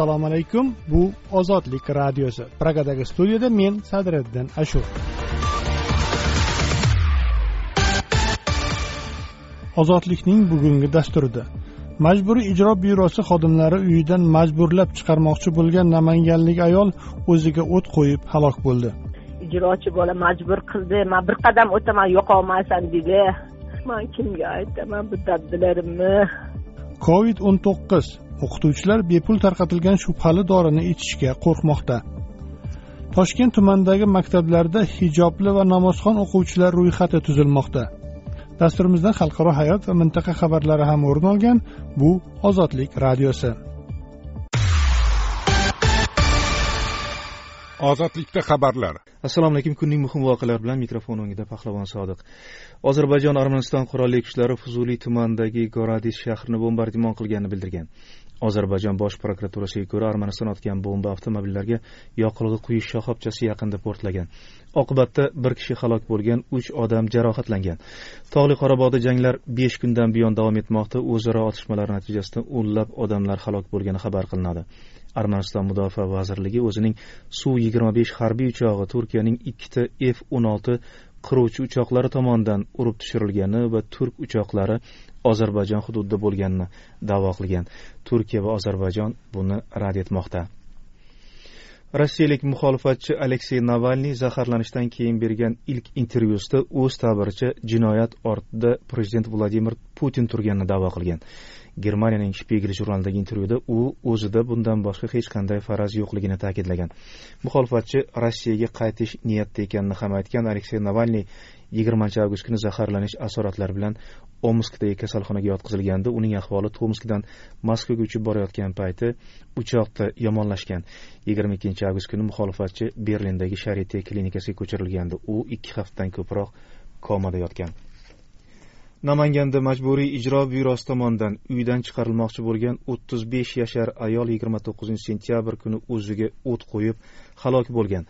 assalomu alaykum. Bu ozodlik radiosi. Pragadagi studiyada men sadriddin ashur. Ozodlikning bugungi dasturida majburiy ijro byurosi xodimlari uyidan majburlab chiqarmoqchi bo'lgan namanganlik ayol o'ziga o't qo'yib halok bo'ldi. Ijrochi bola majbur qildi. Man bir qadam o'taman yo'qolmaysan dedi. Man kimga aytaman bu dabdalarimni covid o'n to'qqiz o'qituvchilar bepul tarqatilgan shubhali dorini ichishga qo'rqmoqda. Toshkent tumanidagi maktablarda hijobli va namozxon o'quvchilar ro'yxati tuzilmoqda. Dasturimizdan xalqaro hayot va mintaqa xabarlari ham o'rin olgan bu ozodlik radiosi. Ozodlikda xabarlar. Assalomu alaykum kunning muhim voqealari bilan mikrofon o'ngida pahlavon sodiq. Ozarbayjon armaniston qurolli kuchlari fuzuliy tumanidagi goradis shahrini bombardimon qilganini bildirgan ozarbayjon bosh prokuraturasiga ko'ra armaniston otgan bomba avtomobillarga yoqilg'i quyish shoxobchasi yaqinida portlagan. Oqibatda bir kishi halok bo'lgan uch odam jarohatlangan. Tog'li qorabog'da janglar besh kundan buyon davom etmoqda. O'zaro otishmalar natijasida o'nlab odamlar halok bo'lgani xabar qilinadi. Armaniston mudofaa vazirligi o'zining su yigirma besh harbiy uchog'i turkiyaning ikkita f o'n olti qiruvchi uchoqlari tomonidan urib tushirilgani va turk uchoqlari ozarbayjon hududida bo'lganini da'vo qilgan turkiya va ozarbayjon buni rad etmoqda. Rossiyalik muxolifatchi aleksey navalniy zaharlanishdan keyin bergan ilk intervyusida o'z ta'biricha jinoyat ortida prezident vladimir putin turganini da'vo qilgan. Germaniyaning shpigel jurnalidagi intervyuda u o'zida bundan boshqa hech qanday faraz yo'qligini ta'kidlagan. Muxolifatchi rossiyaga qaytish niyatida ekanini ham aytgan aleksey navalniy yigirmanchi avgust kuni zaharlanish asoratlari bilan omskdagi kasalxonaga yotqizilganda uning ahvoli tomskdan moskvaga uchib borayotgan payti uchoqda yomonlashgan. Yigirma ikkinchi avgust kuni muxolifatchi berlindagi sharite klinikasiga ko'chirilgandi. U ikki haftadan ko'proq komada yotgan. Namanganda majburiy ijro byurosi tomonidan uydan chiqarilmoqchi bo'lgan o'ttiz besh yashar ayol yigirma to'qqizinchi sentyabr kuni o'ziga o't qo'yib halok bo'lgan.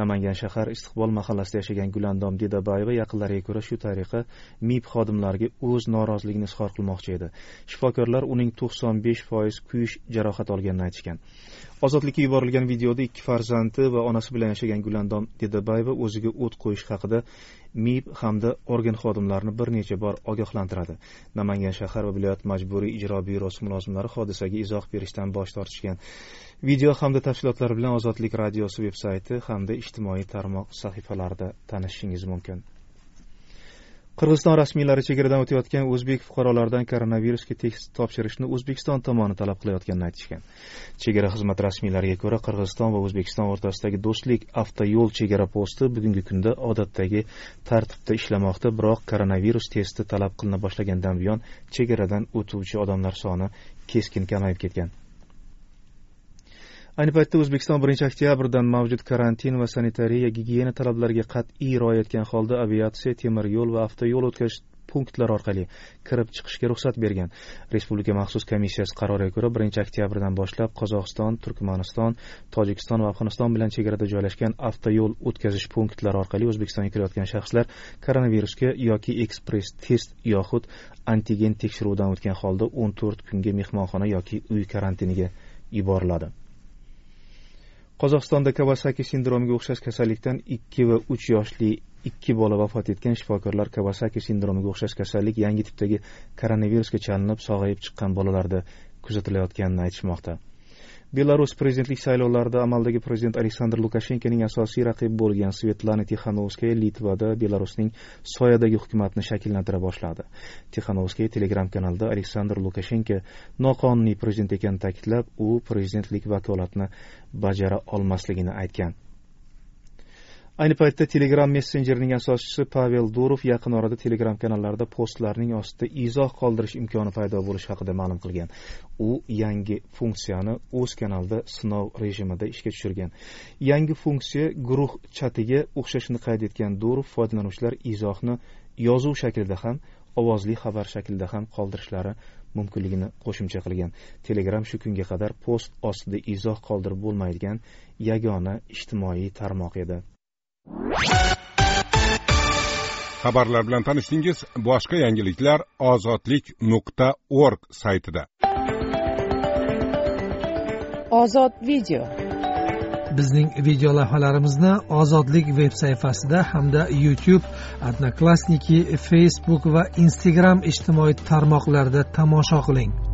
Namangan shahar istiqbol mahallasida yashagan gulandom Didabayeva yaqinlariga ko'ra shu tariqa mib xodimlariga o'z noroziligini izhor qilmoqchi edi. Shifokorlar uning to'qson besh foiz kuyish jarohat olganini aytishgan. Ozodlikka yuborilgan videoda ikki farzandi va onasi bilan yashagan gulandom Didabayeva o'ziga o't qo'yish haqida mib hamda organ xodimlarini bir necha bor ogohlantiradi. Namangan shahar va viloyat majburiy ijro byurosi mulozimlari hodisaga izoh berishdan bosh tortishgan. Video hamda tafsilotlar bilan ozodlik radiosi veb sayti hamda ijtimoiy tarmoq sahifalarida tanishishingiz mumkin. Qirg'iziston rasmiylari chegaradan o'tayotgan o'zbek fuqarolaridan koronavirusga test topshirishni o'zbekiston tomoni talab qilayotganini aytishgan. Chegara xizmati rasmiylariga ko'ra qirg'iziston va o'zbekiston o'rtasidagi do'stlik avtoyo'l chegara posti bugungi kunda odatdagi tartibda ishlamoqda biroq koronavirus testi talab qilina boshlagandan buyon chegaradan o'tuvchi odamlar soni keskin kamayib ketgan. Ayni paytda o'zbekiston birinchi oktyabrdan mavjud karantin va sanitariya gigiyena talablariga qat'iy rioya etgan holda aviatsiya temir yo'l va avtoyo'l o'tkazish punktlari orqali kirib chiqishga ruxsat bergan. Respublika maxsus komissiyasi qaroriga ko'ra birinchi oktyabrdan boshlab qozog'iston turkmaniston tojikiston va afg'oniston bilan chegarada joylashgan avtoyo'l o'tkazish punktlari orqali o'zbekistonga kirayotgan shaxslar koronavirusga yoki ekspress test yoxud antigen tekshiruvidan o'tgan holda o'n to'rt kunga mehmonxona yoki uy karantiniga yuboriladi. Qozog'istonda kavasaki sindromiga o'xshash kasallikdan ikki va uch yoshli ikki bola vafot etgan shifokorlar kavasaki sindromiga o'xshash kasallik yangi tipdagi koronavirusga chalinib sog'ayib chiqqan bolalarda kuzatilayotganini aytishmoqda. Belarus prezidentlik saylovlarida amaldagi prezident aleksandr lukashenkoning asosiy raqibi bo'lgan svetlana tixanovskaya litvada belarusning soyadagi hukumatni shakllantira boshladi. Tixanovskaya telegram kanalida aleksandr lukashenko noqonuniy prezident ekanini ta'kidlab u prezidentlik vakolatini bajara olmasligini aytgan. Ayni paytda telegram messenjerining asoschisi pavel durov yaqin orada telegram kanallarida postlarning ostida izoh qoldirish imkoni paydo bo'lishi haqida ma'lum qilgan. U yangi funksiyani o'z kanalida sinov rejimida ishga tushirgan. Yangi funksiya guruh chatiga o'xshashini qayd etgan durov foydalanuvchilar izohni yozuv shaklida ham ovozli xabar shaklida ham qoldirishlari mumkinligini qo'shimcha qilgan. Telegram shu kunga qadar post ostida izoh qoldirib bo'lmaydigan yagona ijtimoiy tarmoq edi. Xabarlar bilan tanishdingiz. Boshqa yangiliklar ozodlik nuqta org saytida. Ozod video. Bizning video lavhalarimizni ozodlik veb sayfasida hamda youtube odnoklassniki facebook va instagram ijtimoiy tarmoqlarida tomosha qiling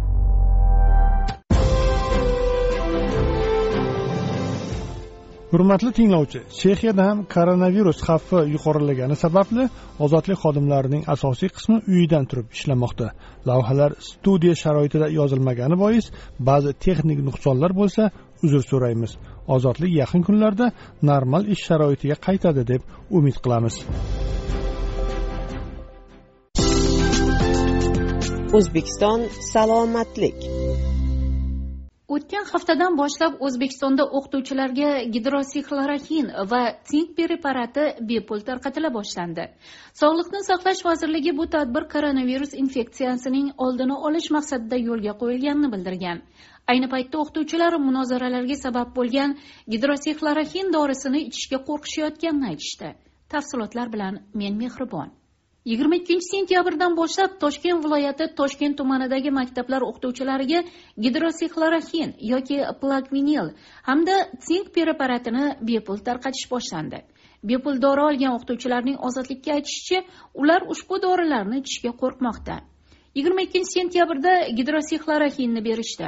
hurmatli tinglovchi chexiyada ham koronavirus xavfi yuqorilagani sababli ozodlik xodimlarining asosiy qismi uyidan turib ishlamoqda. Lavhalar studiya sharoitida yozilmagani bois ba'zi texnik nuqsonlar bo'lsa uzr so'raymiz. Ozodlik yaqin kunlarda normal ish sharoitiga qaytadi deb umid qilamiz. O'zbekiston salomatlik. O'tgan haftadan boshlab o'zbekistonda o'qituvchilarga gidroksixloroxin va sink preparati bepul tarqatila boshlandi. Sog'liqni saqlash vazirligi bu tadbir koronavirus infeksiyasining oldini olish maqsadida yo'lga qo'yilganini bildirgan. Ayni paytda o'qituvchilar munozaralarga sabab bo'lgan gidroksixloroxin dorisini ichishga qo'rqishayotganini aytishdi. Tafsilotlar bilan men mehribon. Yigirma ikkinchi sentyabrdan boshlab toshkent viloyati toshkent tumanidagi maktablar o'qituvchilariga gidroksixloroxin yoki plakvinil hamda sink preparatini bepul tarqatish boshlandi. Bepul dori olgan o'qituvchilarning ozodlikka aytishicha ular ushbu dorilarni ichishga qo'rqmoqda. yigirma ikkinchi sentyabrda gidroksixloroxinni berishdi.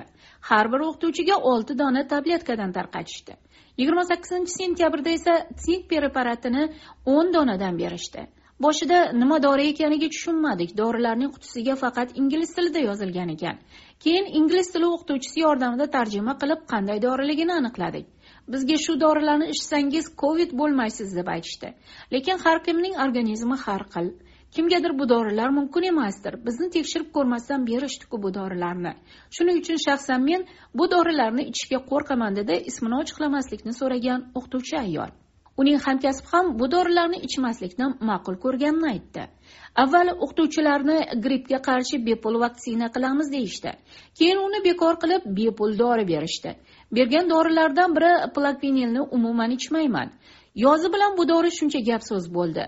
Har bir o'qituvchiga olti dona tabletkadan tarqatishdi. yigirma sakkizinchi sentyabrda esa sink preparatini o'n donadan berishdi. Boshida nima dori ekaniga tushunmadik. Dorilarning qutisiga faqat ingliz tilida yozilgan ekan. Keyin ingliz tili o'qituvchisi yordamida tarjima qilib qanday doriligini aniqladik. Bizga shu dorilarni ichsangiz covid bo'lmaysiz deb aytishdi. Lekin har kimning organizmi har xil. Kimgadir bu dorilar mumkin emasdir. Bizni tekshirib ko'rmasdan berishdiku bu dorilarni. Shuning uchun shaxsan men bu dorilarni ichishga qo'rqaman dedi ismini ochiqlamaslikni so'ragan o'qituvchi ayol. Uning hamkasbi ham bu dorilarni ichmaslikni ma'qul ko'rganini aytdi. Avval o'qituvchilarni grippga qarshi bepul vaksina qilamiz deyishdi. Keyin uni bekor qilib bepul dori berishdi. Bergan dorilardan biri plakvinilni umuman ichmayman. Yozi bilan bu dori shuncha gap so'z bo'ldi.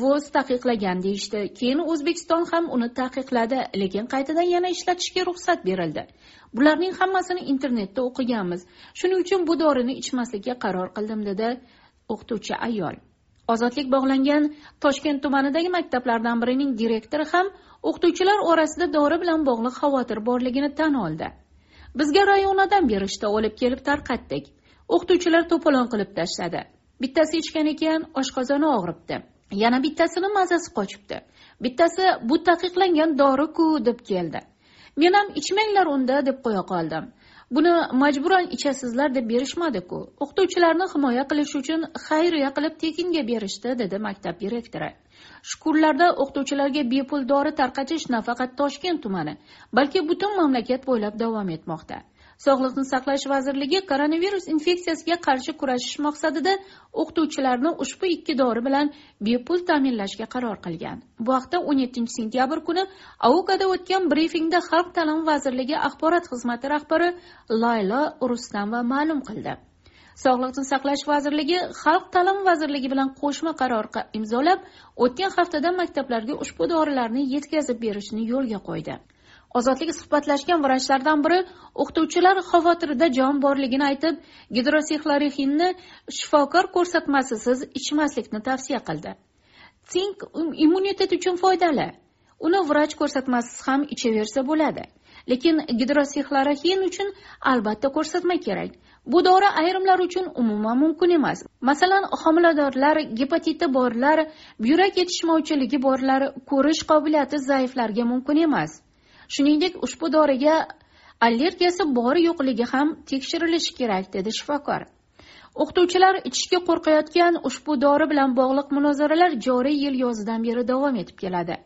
Voz taqiqlagan deyishdi. Keyin o'zbekiston ham uni taqiqladi lekin qaytadan yana ishlatishga ruxsat berildi. Bularning hammasini internetda o'qiganmiz. Shuning uchun bu dorini ichmaslikka qaror qildim dedi o'qituvchi ayol. Ozodlik bog'langan toshkent tumanidagi maktablardan birining direktori ham o'qituvchilar orasida dori bilan bog'liq xavotir borligini tan oldi. Bizga rayonadan berishdi olib kelib tarqatdik. O'qituvchilar to'polon qilib tashladi. Bittasi ichgan ekan oshqozoni og'ribdi. Yana bittasini mazasi qochibdi. Bittasi bu taqiqlangan dori ku deb keldi. Men ham ichmanglar unda deb qo'ya qoldim. Buni majburan ichasizlar deb berishmadiku. O'qituvchilarni himoya qilish uchun xayriya qilib tekinga berishdi dedi maktab direktori. Shukurlarda o'qituvchilarga bepul dori tarqatish nafaqat toshkent tumani balki butun mamlakat bo'ylab davom etmoqda. Sog'liqni saqlash vazirligi koronavirus infeksiyasiga qarshi kurashish maqsadida o'qituvchilarni ushbu ikki dori bilan bepul ta'minlashga qaror qilgan. Bu haqda o'n yettinchi sentyabr kuni aukada o'tgan brifingda xalq ta'limi vazirligi axborot xizmati rahbari laylo rustamova ma'lum qildi. Sog'liqni saqlash vazirligi xalq ta'limi vazirligi bilan qo'shma qaror imzolab o'tgan haftada maktablarga ushbu dorilarni yetkazib berishni yo'lga qo'ydi. Ozodlik suhbatlashgan vrachlardan biri o'qituvchilar xavotirida jon borligini aytib gidroksixloroxinni shifokor ko'rsatmasisiz ichmaslikni tavsiya qildi. Sink immunitet uchun foydali. Uni vrach ko'rsatmasisiz ham ichaversa bo'ladi. Lekin gidroksixloroxin uchun albatta ko'rsatma kerak. Bu dori ayrimlar uchun umuman mumkin emas. Masalan homiladorlar gepatiti borlar buyrak yetishmovchiligi borlar ko'rish qobiliyati zaiflarga mumkin emas. Shuningdek ushbu doriga allergiyasi bor yo'qligi ham tekshirilishi kerak dedi shifokor. O'qituvchilar ichishga qo'rqayotgan ushbu dori bilan bog'liq munozaralar joriy yil yozidan beri davom etib keladi.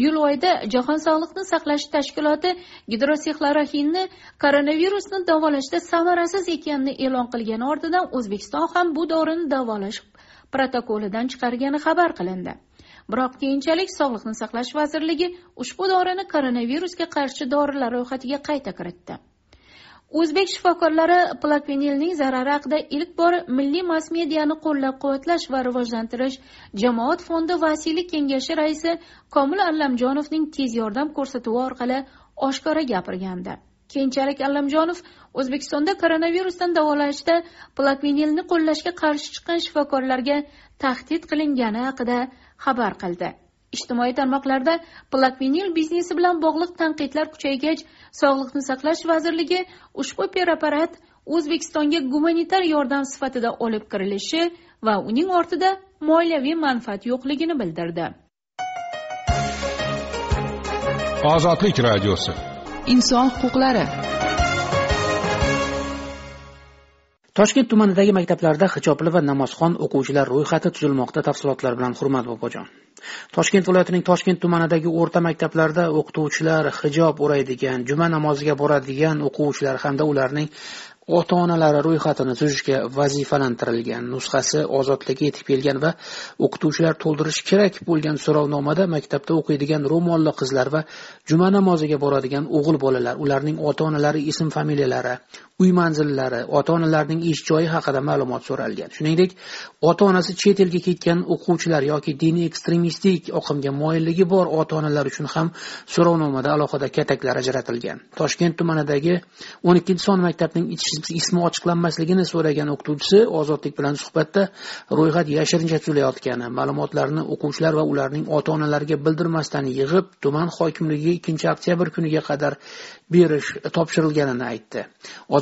Iyul oyida jahon sog'liqni saqlash tashkiloti gidrosixloroxinni koronavirusni davolashda samarasiz ekanini e'lon qilgani ortidan o'zbekiston ham bu dorini davolash protokolidan chiqargani xabar qilindi. Biroq keyinchalik sog'liqni saqlash vazirligi ushbu dorini koronavirusga qarshi dorilar ro'yxatiga qayta kiritdi. O'zbek shifokorlari plakvinilning zarari haqida ilk bor milliy mass mediani qo'llab quvvatlash va rivojlantirish jamoat fondi vasiylik kengashi raisi komil allamjonovning tez yordam ko'rsatuvi orqali oshkora gapirgandi. Keyinchalik allamjonov o'zbekistonda koronavirusdan davolashda plakvinilni qo'llashga qarshi chiqqan shifokorlarga tahdid qilingani haqida xabar qildi. Ijtimoiy tarmoqlarda plakvinil biznesi bilan bog'liq tanqidlar kuchaygach sog'liqni saqlash vazirligi ushbu preparat o'zbekistonga gumanitar yordam sifatida olib kirilishi va uning ortida moliyaviy manfaat yo'qligini bildirdi. Ozodlik radiosi. Inson huquqlari toshkent tumanidagi maktablarda hijobli va namozxon o'quvchilar ro'yxati tuzilmoqda tafsilotlar bilan hurmat bobojon. Toshkent viloyatining toshkent tumanidagi o'rta maktablarda o'qituvchilar hijob o'raydigan juma namoziga boradigan o'quvchilar hamda ularning ota onalari ro'yxatini tuzishga vazifalantirilgan. Nusxasi ozodlikka yetib kelgan va o'qituvchilar to'ldirishi kerak bo'lgan so'rovnomada maktabda o'qiydigan ro'molli qizlar va juma namoziga boradigan o'g'il bolalar ularning ota onalari ism familiyalari uy manzillari ota onalarning ish joyi haqida ma'lumot so'ralgan. Shuningdek ota onasi chet elga ketgan o'quvchilar yoki diniy ekstremistik oqimga moyilligi bor ota onalar uchun ham so'rovnomada alohida kataklar ajratilgan. Toshkent tumanidagi o'n ikkinchi son maktabning ismi ochiqlanmasligini so'ragan o'qituvchisi ozodlik bilan suhbatda ro'yxat yashirincha tuzilayotgani ma'lumotlarni o'quvchilar va ularning ota onalariga bildirmasdan yig'ib tuman hokimligiga ikkinchi oktyabr kuniga qadar berish topshirilganini aytdi.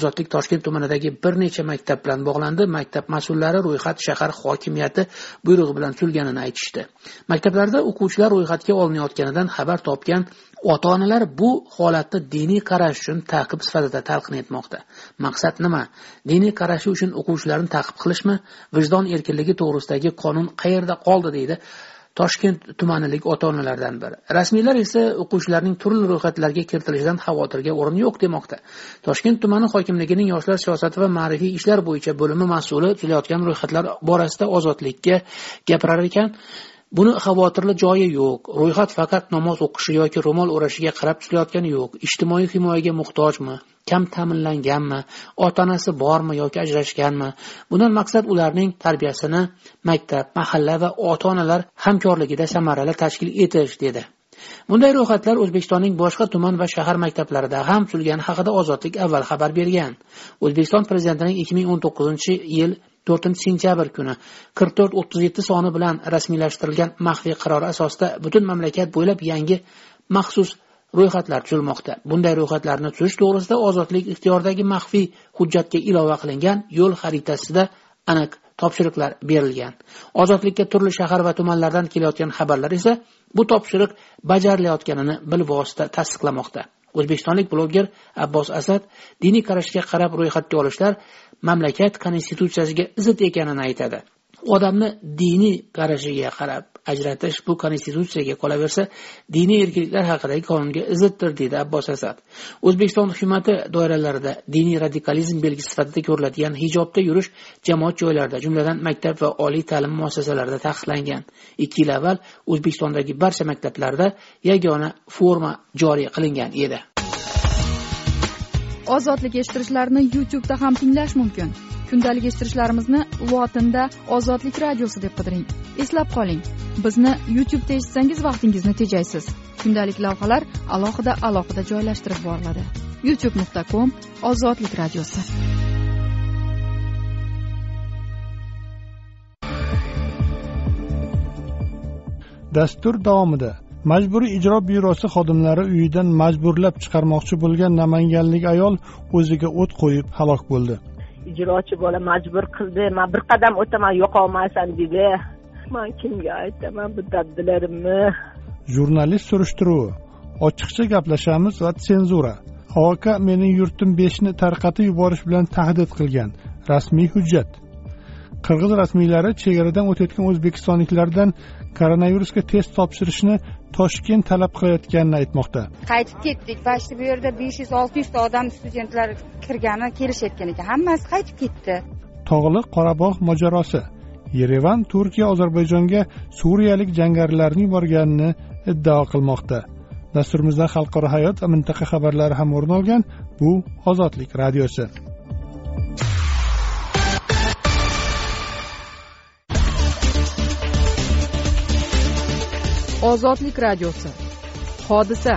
Ozodlik toshkent tumanidagi bir necha maktab bilan bog'landi. Maktab mas'ullari ro'yxat shahar hokimiyati buyrug'i bilan tuzilganini aytishdi. Maktablarda o'quvchilar ro'yxatga olinayotganidan xabar topgan ota onalar bu holatni diniy qarash uchun taqib sifatida talqin etmoqda. Maqsad nima? Diniy qarashi uchun o'quvchilarni taqib qilishmi? Vijdon erkinligi to'g'risidagi qonun qayerda qoldi deydi toshkent tumanilik ota onalardan biri. Rasmiylar esa o'quvchilarning turli ro'yxatlarga kiritilishidan xavotirga o'rin yo'q demoqda. Toshkent tumani hokimligining yoshlar siyosati va ma'rifiy ishlar bo'yicha bo'limi mas'uli tuzayotgan ro'yxatlar borasida ozodlikka gapirar ekan. Buni xavotirli joyi yo'q. Ro'yxat faqat namoz o'qishi yoki ro'mol o'rashiga qarab tuzilayotgani yo'q. Ijtimoiy himoyaga muhtojmi? Kam ta'minlanganmi? Ota onasi bormi yoki ajrashganmi? Bundan maqsad ularning tarbiyasini maktab mahalla va ota onalar hamkorligida samarali tashkil etish dedi. Bunday ro'yxatlar o'zbekistonning boshqa tuman va shahar maktablarida ham tuzilgani haqida ozodlik avval xabar bergan. O'zbekiston prezidentining ikki ming o'n to'qqizinchi yil to'rtinchi sentyabr kuni qirq to'rt o'ttiz yetti soni bilan rasmiylashtirilgan maxfiy qarori asosida butun mamlakat bo'ylab yangi maxsus ro'yxatlar tuzilmoqda. Bunday ro'yxatlarni tuzish to'g'risida ozodlik ixtiyoridagi maxfiy hujjatga ilova qilingan yo'l xaritasida aniq topshiriqlar berilgan. Ozodlikka turli shahar va tumanlardan kelayotgan xabarlar esa bu topshiriq bajarilayotganini bilvosita tasdiqlamoqda. O'zbekistonlik bloger abbos asad diniy qarashga qarab ro'yxatga olishlar mamlakat konstitutsiyasiga zid ekanini aytadi. Odamni diniy qarashiga qarab ajratish bu konstitutsiyaga qolaversa diniy erkinliklar haqidagi qonunga ziddir deydi abbos asad. O'zbekiston hukumati doiralarida diniy radikalizm belgisi sifatida ko'riladigan hijobda yurish jamoat joylarida jumladan maktab va oliy ta'lim muassasalarida taqiqlangan. Ikki yil avval o'zbekistondagi barcha maktablarda yagona forma joriy qilingan edi. Ozodlik eshittirishlarini youtubeda ham tinglash mumkin. Kundalik eshittirishlarimizni lotinda ozodlik radiosi deb qidiring. Eslab qoling. Bizni youtubeda eshitsangiz vaqtingizni tejaysiz. Kundalik lavhalar alohida alohida joylashtirib boriladi. Youtube nuqta com ozodlik radiosi. Dastur davomida majburiy ijro byurosi xodimlari uyidan majburlab chiqarmoqchi bo'lgan namanganlik ayol o'ziga o't qo'yib halok bo'ldi. Ijrochi bola majbur qildi. Man bir qadam o'taman yo'qolmaysan dedi. Man kimga aytaman bu dabdalarimni jurnalist surishtiruvi ochiqcha gaplashamiz va senzura. Ok mening yurtim beshni tarqatib yuborish bilan tahdid qilgan. Rasmiy hujjat. Qirg'iz rasmiylari chegaradan o'tayotgan o'zbekistonliklardan koronavirusga test topshirishni toshkent talab qilayotganini aytmoqda. Qaytib ketdik. Почти bu yerda besh yuz olti yuzta odam studentlar kirgani kelishayotgan ekan. Hammasi qaytib ketdi. Tog'li qorabog' mojarosi. Yerevan turkiya ozarbayjonga suriyalik jangarilarni yuborganini iddao qilmoqda. Dasturimizda xalqaro hayot va mintaqa xabarlari ham o'rin olgan bu ozodlik radiosi ozodlik radiosi. Hodisa.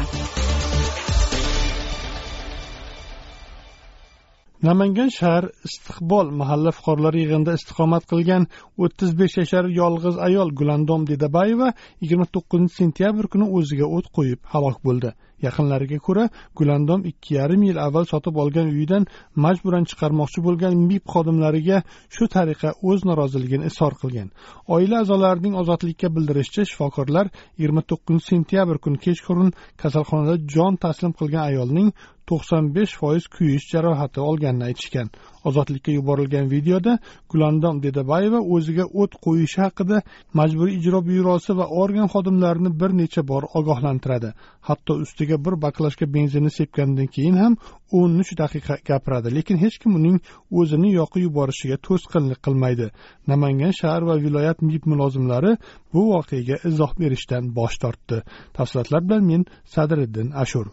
Namangan shahar istiqbol mahalla fuqarolari yig'inida istiqomat qilgan o'ttiz besh yashar yolg'iz ayol gulandom dedabayeva yigirma to'qqizinchi sentyabr kuni o'ziga o't qo'yib halok bo'ldi. Yaqinlariga ko'ra gulandom ikki yarim yil avval sotib olgan uyidan majburan chiqarmoqchi bo'lgan mib xodimlariga shu tariqa o'z noroziligini izhor qilgan. Oila a'zolarining ozodlikka bildirishicha shifokorlar yigirma to'qqizinchi sentyabr kuni kechqurun kasalxonada jon taslim qilgan ayolning to'qson besh foiz kuyish jarohati olganini aytishgan. Ozodlikka yuborilgan videoda gulandom dedabayeva o'ziga o't qo'yishi haqida majburiy ijro byurosi va organ xodimlarini bir necha bor ogohlantiradi. Hatto ustiga bir baklashka benzinni sepgandan keyin ham o'n uch daqiqa gapiradi. Lekin hech kim uning o'zini yoqib yuborishiga to'sqinlik qilmaydi. Namangan shahar va viloyat mib mulozimlari bu voqeaga izoh berishdan bosh tortdi. Tafsilotlar bilan men sadriddin ashur.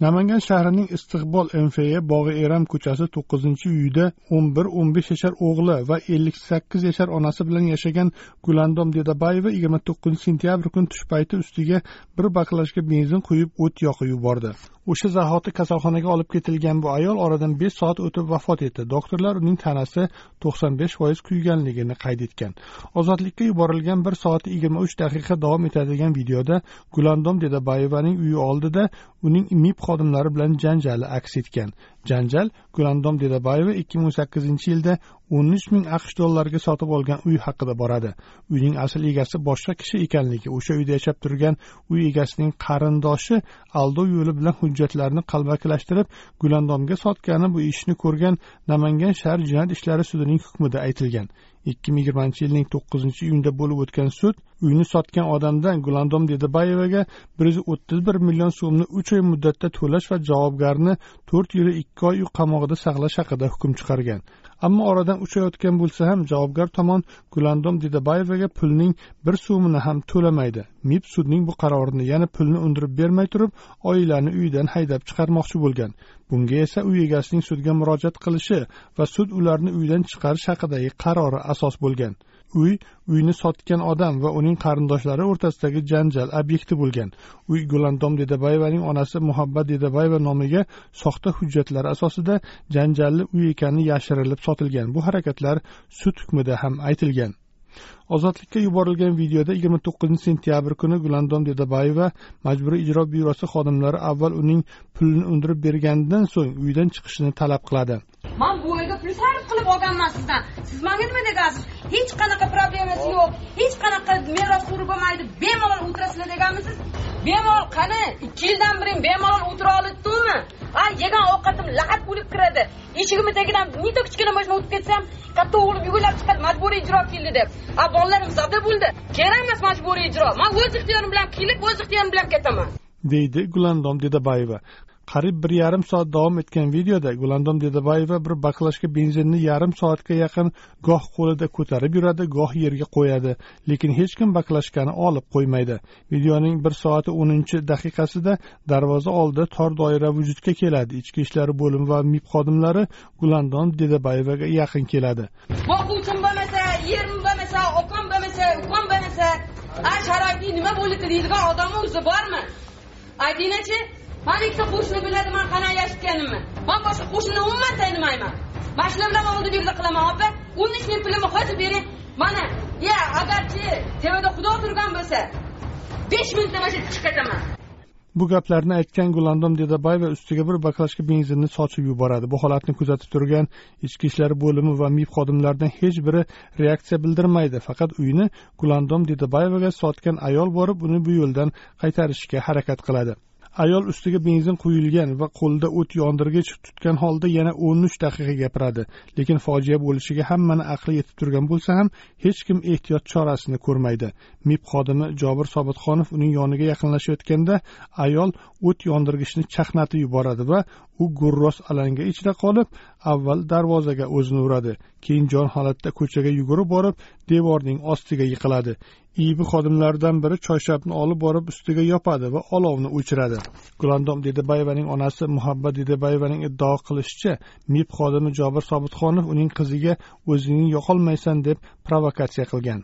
Namangan shahrining istiqbol mfa bog'i eram ko'chasi to'qqizinchi uyida o'n bir o'n besh yashar o'g'li va ellik sakkiz yashar onasi bilan yashagan gulandom dedabayeva yigirma to'qqizinchi sentyabr kuni tush payti ustiga bir baklashka benzin quyib o't yoqib yubordi. O'sha zahoti kasalxonaga olib ketilgan bu ayol oradan besh soat o'tib vafot etdi. Doktorlar uning tanasi to'qson besh foiz kuyganligini qayd etgan. Ozodlikka yuborilgan bir soat yigirma uch daqiqa davom etadigan videoda gulandom dedabayevaning uyi oldida uning mib xodimlari bilan janjali aks etgan. Janjal gulandom dedabayeva ikki ming o'n sakkizinchi yilda o'n uch ming aqsh dollariga sotib olgan uy haqida boradi. Uyning asl egasi boshqa kishi ekanligi o'sha uyda yashab turgan uy egasining qarindoshi aldov yo'li bilan hujjatlarni qalbakilashtirib gulandomga sotgani bu ishni ko'rgan namangan shahar jinoyat ishlari sudining hukmida aytilgan. ikki ming yigirmanchi yilning to'qqizinchi iyunda bo'lib o'tgan sud uyni sotgan odamdan gulandom dedabayevaga bir yuz o'ttiz bir million so'mni uch oy muddatda to'lash va javobgarni to'rt yil ikki ikki oy uy qamoqida saqlash haqida hukm chiqargan. Ammo oradan uch oy o'tgan bo'lsa ham javobgar tomon gulandom didabayevaga pulning bir so'mini ham to'lamaydi. Mib sudning bu qarorini yana pulni undirib bermay turib oilani uyidan haydab chiqarmoqchi bo'lgan. Bunga esa uy egasining sudga murojaat qilishi va sud ularni uydan chiqarish haqidagi qarori asos bo'lgan. Uy uyni sotgan odam va uning qarindoshlari o'rtasidagi janjal obyekti bo'lgan. Uy gulandom dedabayevaning onasi muhabbat dedabayeva nomiga soxta hujjatlar asosida janjalli uy ekani yashirilib sotilgan. Bu harakatlar sud hukmida ham aytilgan. Ozodlikka yuborilgan videoda yigirma to'qqizinchi sentyabr kuni gulandom dedabayeva majburiy ijro byurosi xodimlari avval uning pulini undirib berganidan so'ng uydan chiqishini talab qiladi. Man bu oyga pul sarf qilib olganman sizdan. Siz manga nima degansiz hech qanaqa problemasi yo'q. Hech qanaqa meros suri bo'lmaydi bemalol o'tirasizlar deganmisiz? Bemalol qani? Ikki yildan beri bemalol o'tira olibdimi a yegan ovqatim lahad bo'lib kiradi. Eshigimni tagidan bitta kichkina mashina o'tib ketsa ham katta o'g'lim yugurlab chiqadi majburiy ijro keldi deb. A bolalarim zavda bo'ldi. Kerak emas majburiy ijro. Man o'z ixtiyorim bilan kelib o'z ixtiyorim bilan ketaman. Deydi gulandom dedabayeva. Qariyb bir yarim soat davom etgan videoda gulandom dedabayeva bir baklashka benzinni yarim soatga yaqin goh qo'lida ko'tarib yuradi goh yerga qo'yadi. Lekin hech kim baklashkani olib qo'ymaydi. Videoning bir soati o'ninchi daqiqasida darvoza oldida tor doira vujudga keladi. Ichki ishlar bo'limi va mib xodimlari gulandom dedabayevaga yaqin keladi. Boquvchim bo'lmasa yerim bo'lmasa opam bo'lmasa ukam bo'lmasa a sharoiting nima bo'ldi deydigan odamni o'zi bormi? Aytinglarchi? Man ikkita qo'shni biladi man qanaqa yashitganimni man boshqa qo'shnini umuman tanimayman man shular bilan oldi berdi qilaman opa. O'n uch ming pulimni hozir bering. Mana ya agarchi tevada xudo turgan bo'lsa besh minutda mana shu yerga chiqib ketaman. Bu gaplarni aytgan gulandom dedabayeva ustiga bir baklashka benzinni sochib yuboradi. Bu holatni kuzatib turgan ichki ishlar bo'limi va mib xodimlaridan hech biri reaksiya bildirmaydi. Faqat uyni gulandom dedabayevaga sotgan ayol borib uni bu yo'ldan qaytarishga harakat qiladi. Ayol ustiga benzin quyilgan va qo'lida o't yondirgich tutgan holda yana o'n uch daqiqa gapiradi. Lekin fojia bo'lishiga hammani aqli yetib turgan bo'lsa ham hech kim ehtiyot chorasini ko'rmaydi. Mib xodimi jobir sobitxonov uning yoniga yaqinlashayotganda ayol o't yondirgichni chaqnatib yuboradi va u gurros alanga ichida qolib avval darvozaga o'zini uradi. Keyin jon holatda ko'chaga yugurib borib devorning ostiga yiqiladi. Ibi xodimlaridan biri choyshabni olib borib ustiga yopadi va olovni o'chiradi. Gulandom dedabayevaning onasi muhabbat dedabayevaning iddao qilishicha mib xodimi jobir sobitxonov uning qiziga o'zingni yoqolmaysan deb provokatsiya qilgan.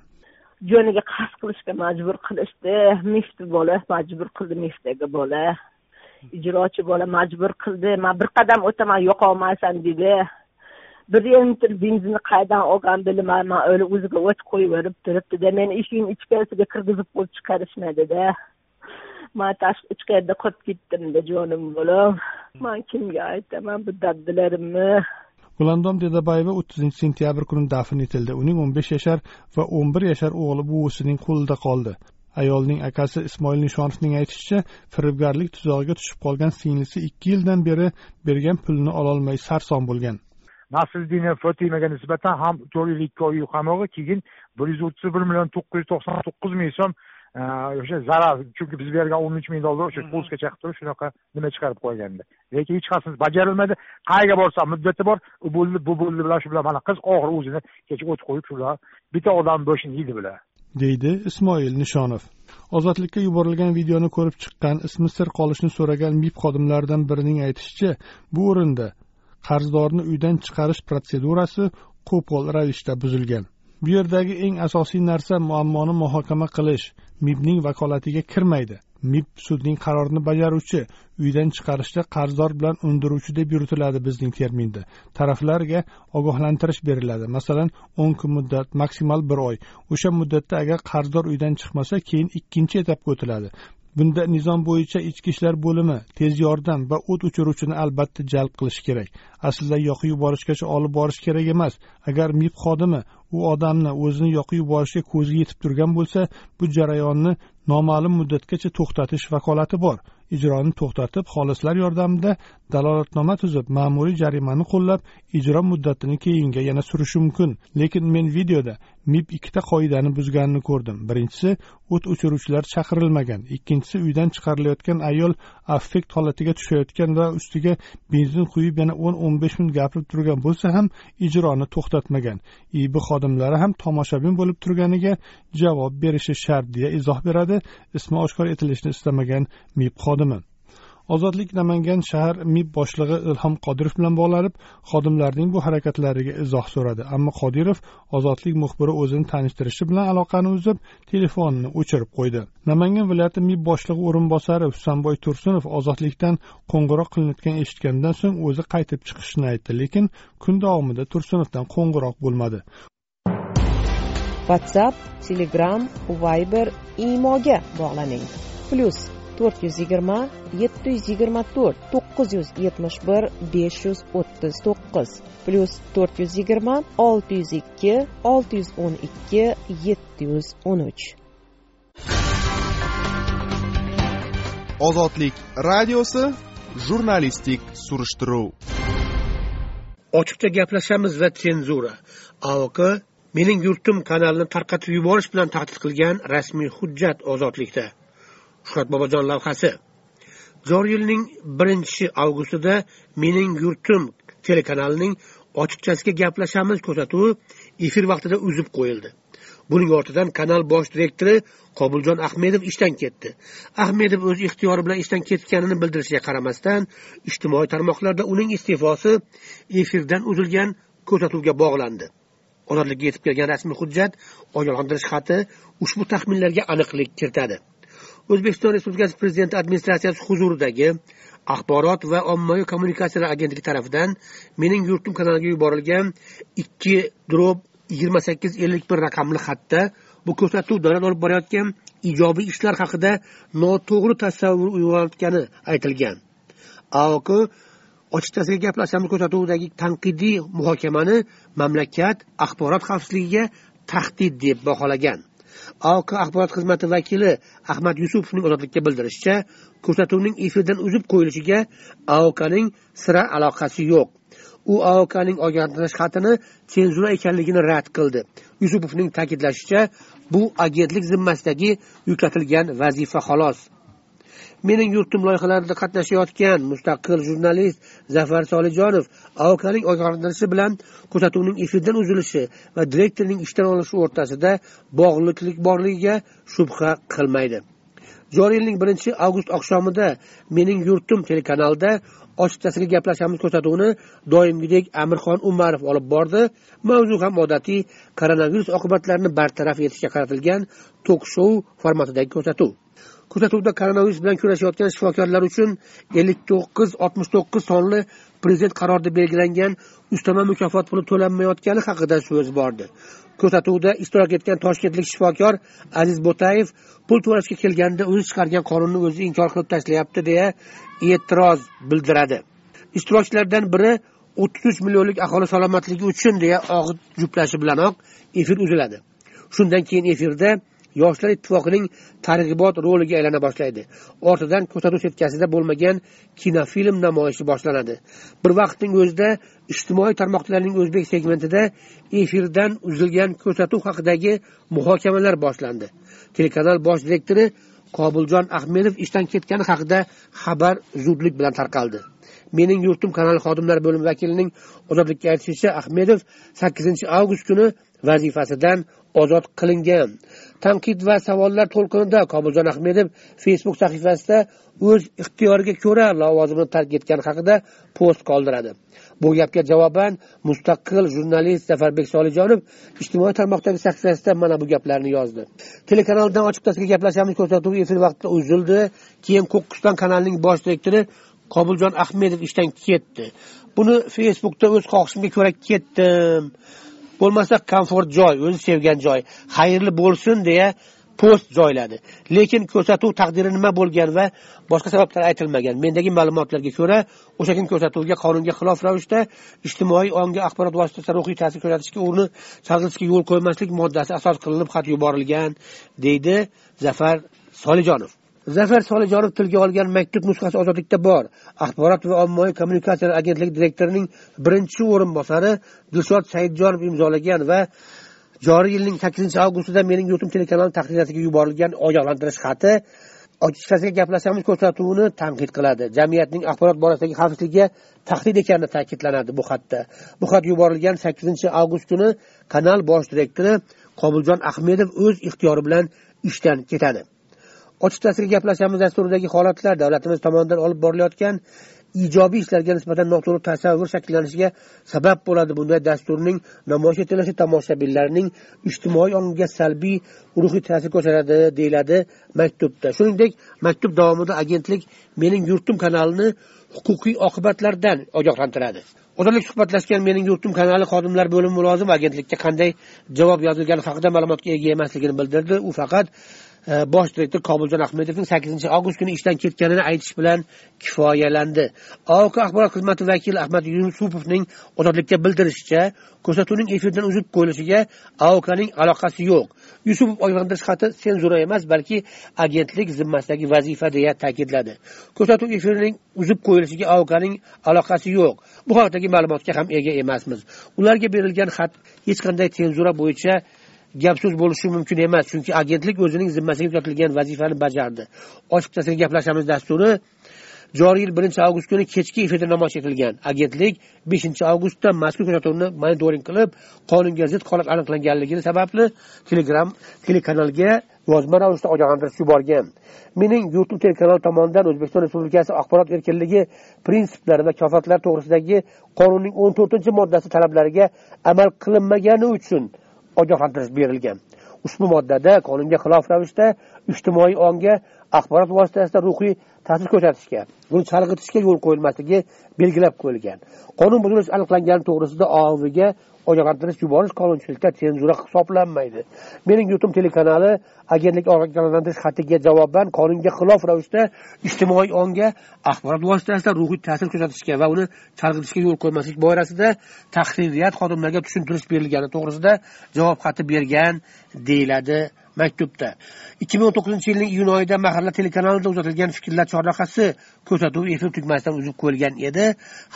Joniga qasd qilishga majbur qilishdi. Mifti bola majbur qildi miftdagi bola. Ijrochi bola majbur qildi. Man bir qadam o'taman yo'qolmaysan dedi. Bir litr benzinni qayerdan olgan bilmayman o'zi o'ziga o't qo'yib turibdida meni eshikni ichkarisiga kirgizib qo'yib chiqarishmadida man tashqi ichkarida qolib ketdimda jonim bolam. Man kimga aytaman bu daddilarimni gulandom dedabayeva o'ttizinchi sentyabr kuni dafn etildi. Uning o'n besh yashar va o'n bir yashar o'g'li buvisining qo'lida qoldi. Ayolning akasi ismoil nishonovning aytishicha firibgarlik tuzog'iga tushib qolgan singlisi ikki yildan beri bergan pulini ololmay sarson bo'lgan. Nasriddinov fotimaga nisbatan ham to'rt yil ikki oy qamog'i keyin bir yuz o'ttiz bir million to'qqiz yuz to'qson to'qqiz ming so'm o'sha zarar chunki biz bergan o'n uch ming dollar o'sha pulga chaqib turib shunaqa nima chiqarib qo'ygandi lekin hech qaysisi bajarilmadi. Qayerga borsam muddati bor u bo'ldi bu bo'ldi bilan shu bilan mana qiz oxiri o'zini kecha o't qo'yib shular bitta odam boshini yeydi bular. Deydi ismoil nishonov. Ozodlikka yuborilgan videoni ko'rib chiqqan ismi sir qolishni so'ragan mib xodimlaridan birining aytishicha bu o'rinda qarzdorni uydan chiqarish protsedurasi qo'pol ravishda buzilgan bu yerdagi eng asosiy narsa muammoni muhokama qilish. Mibning vakolatiga kirmaydi. Mib sudning qarorini bajaruvchi uydan chiqarishda qarzdor bilan undiruvchi deb yuritiladi bizning terminda. Taraflarga ogohlantirish beriladi. Masalan o'n kun muddat maksimal bir oy. O'sha muddatda agar qarzdor uydan chiqmasa keyin ikkinchi etapga o'tiladi. Bunda nizom bo'yicha ichki ishlar bo'limi tez yordam va o't o'chiruvchini albatta jalb qilish kerak. Aslida yoqib yuborishgacha olib borish kerak emas. Agar mib xodimi u odamni o'zini yoqib yuborishga ko'zi yetib turgan bo'lsa bu jarayonni noma'lum muddatgacha to'xtatish vakolati bor. Ijroni to'xtatib xolislar yordamida dalolatnoma tuzib ma'muriy jarimani qo'llab ijro muddatini keyinga yana surishi mumkin. Lekin men videoda mib ikkita qoidani buzganini ko'rdim. Birinchisi o't o'chiruvchilar chaqirilmagan. Ikkinchisi uydan chiqarilayotgan ayol affekt holatiga tushayotgan va ustiga benzin quyib yana o'n o'n besh minut gapirib turgan bo'lsa ham ijroni to'xtatmagan. Ib xodimlari ham tomoshabin bo'lib turganiga javob berishi shart deya izoh beradi. Ismi oshkor etilishini istamagan mib xodimi. Ozodlik namangan shahar mib boshlig'i ilhom qodirov bilan bog'lanib xodimlarning bu harakatlariga izoh so'radi. Ammo qodirov ozodlik muxbiri o'zini tanishtirishi bilan aloqani uzib telefonini o'chirib qo'ydi. Namangan viloyati mib boshlig'i o'rinbosari husanboy tursunov ozodlikdan qo'ng'iroq qilinayotganini eshitgandan so'ng o'zi qaytib chiqishini aytdi lekin kun davomida tursunovdan qo'ng'iroq bo'lmadi. Whatsapp telegram viber imoga bog'laning. Plyus to'rt yuz yigirma yetti yuz yigirma to'rt to'qqiz yuz yetmish bir besh yuz o'ttiz to'qqiz plyus to'rt yuz yigirma olti yuz ikki olti yuz o'n ikki yetti yuz o'n uch. Ozodlik radiosi jurnalistik surishtiruv. Ochiqcha gaplashamiz va tsenzura aok mening yurtim kanalini tarqatib yuborish bilan tahdid qilgan rasmiy hujjat ozodlikda shuhrat bobojon lavhasi. Joriy yilning birinchi avgustida mening yurtim telekanalining ochiqchasiga gaplashamiz ko'rsatuvi efir vaqtida uzib qo'yildi. Buning ortidan kanal bosh direktori qobuljon ahmedov ishdan ketdi. Ahmedov o'z ixtiyori bilan ishdan ketganini bildirishiga qaramasdan ijtimoiy tarmoqlarda uning iste'fosi efirdan uzilgan ko'rsatuvga bog'landi. Ozodlikka yetib kelgan rasmiy hujjat ogohlantirish xati ushbu taxminlarga aniqlik kiritadi. O'zbekiston respublikasi prezidenti administratsiyasi huzuridagi axborot va ommaviy kommunikatsiyalar agentligi tarafidan mening yurtim kanaliga yuborilgan ikki drob yigirma sakkiz ellik bir raqamli xatda bu ko'rsatuv davlat olib borayotgan ijobiy ishlar haqida noto'g'ri tasavvur uyg'onayotgani aytilgan. Aok ochiqchasiga gaplashamiz ko'rsatuvidagi tanqidiy muhokamani mamlakat axborot xavfsizligiga tahdid deb baholagan. Aok axborot xizmati vakili ahmad yusupovning ozodlikka bildirishicha ko'rsatuvning efirdan uzib qo'yilishiga aokning sira aloqasi yo'q. U aokning ogohlantirish xatini senzura ekanligini rad qildi. Yusupovning ta'kidlashicha bu agentlik zimmasidagi yuklatilgan vazifa xolos. Mening yurtim loyihalarida qatnashayotgan mustaqil jurnalist zafar solijonov aokning ogohlantirishi bilan ko'rsatuvning efirdan uzilishi va direktorning ishdan olinishi o'rtasida bog'liqlik borligiga shubha qilmaydi. Joriy yilning birinchi avgust oqshomida mening yurtim telekanalida ochiqchasiga gaplashamiz ko'rsatuvini doimgidek amirxon umarov olib bordi. Mavzu ham odatiy koronavirus oqibatlarini bartaraf etishga qaratilgan tok shou formatidagi ko'rsatuv kuzatuvda koronavirus bilan kurashayotgan shifokorlar uchun ellik to'qqiz oltmish to'qqiz sonli prezident qarorida belgilangan ustama mukofot puli to'lanmayotgani haqida so'z bordi. Ko'rsatuvda ishtirok etgan toshkentlik shifokor aziz bo'tayev pul to'lashga kelganda o'zi chiqargan qonunni o'zi inkor qilib tashlayapti deya e'tiroz bildiradi. Ishtirokchilardan biri o'ttiz uch millionlik aholi salomatligi uchun deya og'iz juplashi bilanoq efir uziladi. Shundan keyin efirda yoshlar ittifoqining targ'ibot roliga aylana boshlaydi. Ortidan ko'rsatuv setkasida bo'lmagan kinofilm namoyishi boshlanadi. Bir vaqtning o'zida ijtimoiy tarmoqlarning o'zbek segmentida efirdan uzilgan ko'rsatuv haqidagi muhokamalar boshlandi. Telekanal bosh direktori qobuljon ahmedov ishdan ketgani haqida xabar zudlik bilan tarqaldi. Mening yurtim kanali xodimlari bo'limi vakilining ozodlikka aytishicha ahmedov sakkizinchi avgust kuni vazifasidan ozod qilingan. Tanqid va savollar to'lqinida komiljon ahmedov facebook sahifasida o'z ixtiyoriga ko'ra lavozimini tark etgani haqida post qoldiradi. Bu gapga javoban mustaqil jurnalist zafarbek solijonov ijtimoiy tarmoqdagi sahifasida mana bu gaplarni yozdi. Telekanaldan ochiqchasiga gaplashamiz ko'rsatuvi efir vaqtida uzildi. Keyin ko'qqiston kanalining bosh direktori qobuljon ahmedov ishdan ketdi. Buni facebookda o'z xohishimga ko'ra ketdim. Bo'lmasa komfort joy o'zi sevgan joy xayrli bo'lsin deya post joyladi. Lekin ko'rsatuv taqdiri nima bo'lgan va boshqa sabablar aytilmagan. Mendagi ma'lumotlarga ko'ra o'sha kun ko'rsatuvga qonunga xilof ravishda ijtimoiy ongga axborot vositasida ruhiy ta'sir ko'rsatishga urinib chalg'itishga yo'l qo'ymaslik moddasi asos qilinib xat yuborilgan deydi zafar solijonov. Zafar solijonov tilga olgan maktub nusxasi ozodlikda bor. Axborot va ommaviy kommunikatsiyalar agentligi direktorining birinchi o'rinbosari dilshod saidjonov imzolagan va joriy yilning sakkizinchi avgustida mening yurtim telekanali tahririyasiga yuborilgan ogohlantirish xati ochiqchasiga gaplashamiz ko'rsatuvini tanqid qiladi. Jamiyatning axborot borasidagi xavfsizligiga tahdid ekani ta'kidlanadi bu xatda. Bu xat yuborilgan sakkizinchi avgust kuni kanal bosh direktori qobuljon ahmedov o'z ixtiyori bilan ishdan ketadi. Ochiqchasiga gaplashamiz dasturidagi holatlar davlatimiz tomonidan olib borilayotgan ijobiy ishlarga nisbatan noto'g'ri tasavvur shakllanishiga sabab bo'ladi. Bunday dasturning namoyish etilishi tomoshabinlarning ijtimoiy ongiga salbiy ruhiy ta'sir ko'rsatadi deyiladi maktubda. Shuningdek maktub davomida agentlik mening yurtim kanalini huquqiy oqibatlardan ogohlantiradi. Ozodlik suhbatlashgan mening yurtim kanali xodimlar bo'limi mulozimi agentlikka qanday javob yozilgani haqida ma'lumotga ega emasligini bildirdi. U faqat E, bosh direktor kobuljon ahmedovning sakkizinchi avgust kuni ishdan ketganini aytish bilan kifoyalandi. Oq axborot xizmati vakili ahmad yusupovning ozodlikka bildirishicha ko'rsatuvning efirdan uzib qo'yilishiga aokning aloqasi yo'q. Yusupov ogohlantirish xati senzura emas balki agentlik zimmasidagi vazifa deya ta'kidladi. Ko'rsatuv efirining uzib qo'yilishiga aokning aloqasi yo'q. Bu haqdagi ma'lumotga ham ega emasmiz. Ularga berilgan xat hech qanday senzura bo'yicha gap so'z bo'lishi mumkin emas chunki agentlik o'zining zimmasiga yuklatilgan vazifani bajardi. Ochiqchasiga gaplashamiz dasturi. Joriy yil birinchi avgust kuni kechki efirda namoyish etilgan. Agentlik beshinchi avgustda mazkur ko'rsatuvni monitoring qilib qonunga zid holat aniqlanganligi sababli telegram telekanalga yozma ravishda ogohlantirish yuborgan. Mening youtube telekanali tomonidan o'zbekiston respublikasi axborot erkinligi prinsiplari va kafolatlar to'g'risidagi qonunning o'n to'rtinchi moddasi talablariga amal qilinmagani uchun ogohlantirish berilgan. Ushbu moddada qonunga xilof ravishda ijtimoiy ongga axborot vositasida ruhiy ta'sir ko'rsatishga buni chalg'itishga yo'l qo'yilmasligi belgilab qo'yilgan. Qonun buzilishi aniqlangani to'g'risida oavga ogohlantirish yuborish qonunchilikda senzura hisoblanmaydi. Mening youtube telekanali agentlik ogohlantirish xatiga javoban qonunga xilof ravishda ijtimoiy ongga axborot vositasida ruhiy ta'sir ko'rsatishga va uni chalg'itishga yo'l qo'ymaslik borasida tahririyat xodimlariga tushuntirish berilgani to'g'risida javob xati bergan deyiladi maktubda ikki ming o'n to'qqizinchi yilning iyun oyida mahalla telekanalida uzatilgan fikrlar chorrahasi ko'rsatuv efir tugmasidan uzib qo'yilgan edi.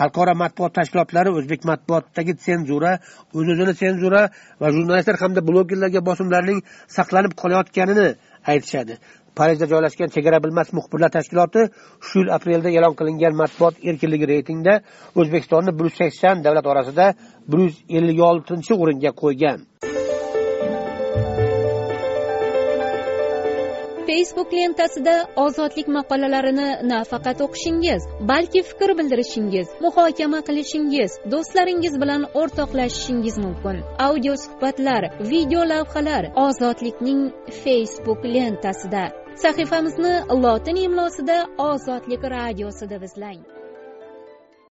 Xalqaro matbuot tashkilotlari o'zbek matbuotidagi senzura o'z o'zini senzura va jurnalistlar hamda blogerlarga bosimlarning saqlanib qolayotganini aytishadi. Parijda joylashgan chegara bilmas muxbirlar tashkiloti shu yil aprelda e'lon qilingan matbuot erkinligi reytingida o'zbekistonni bir yuz sakson davlat orasida bir yuz ellik oltinchi o'ringa qo'ygan. Facebook lentasida ozodlik maqolalarini nafaqat o'qishingiz balki fikr bildirishingiz muhokama qilishingiz do'stlaringiz bilan o'rtoqlashishingiz mumkin. Audio suhbatlar video lavhalar ozodlikning facebook lentasida sahifamizni lotin imlosida ozodlik radiosi deb izlang.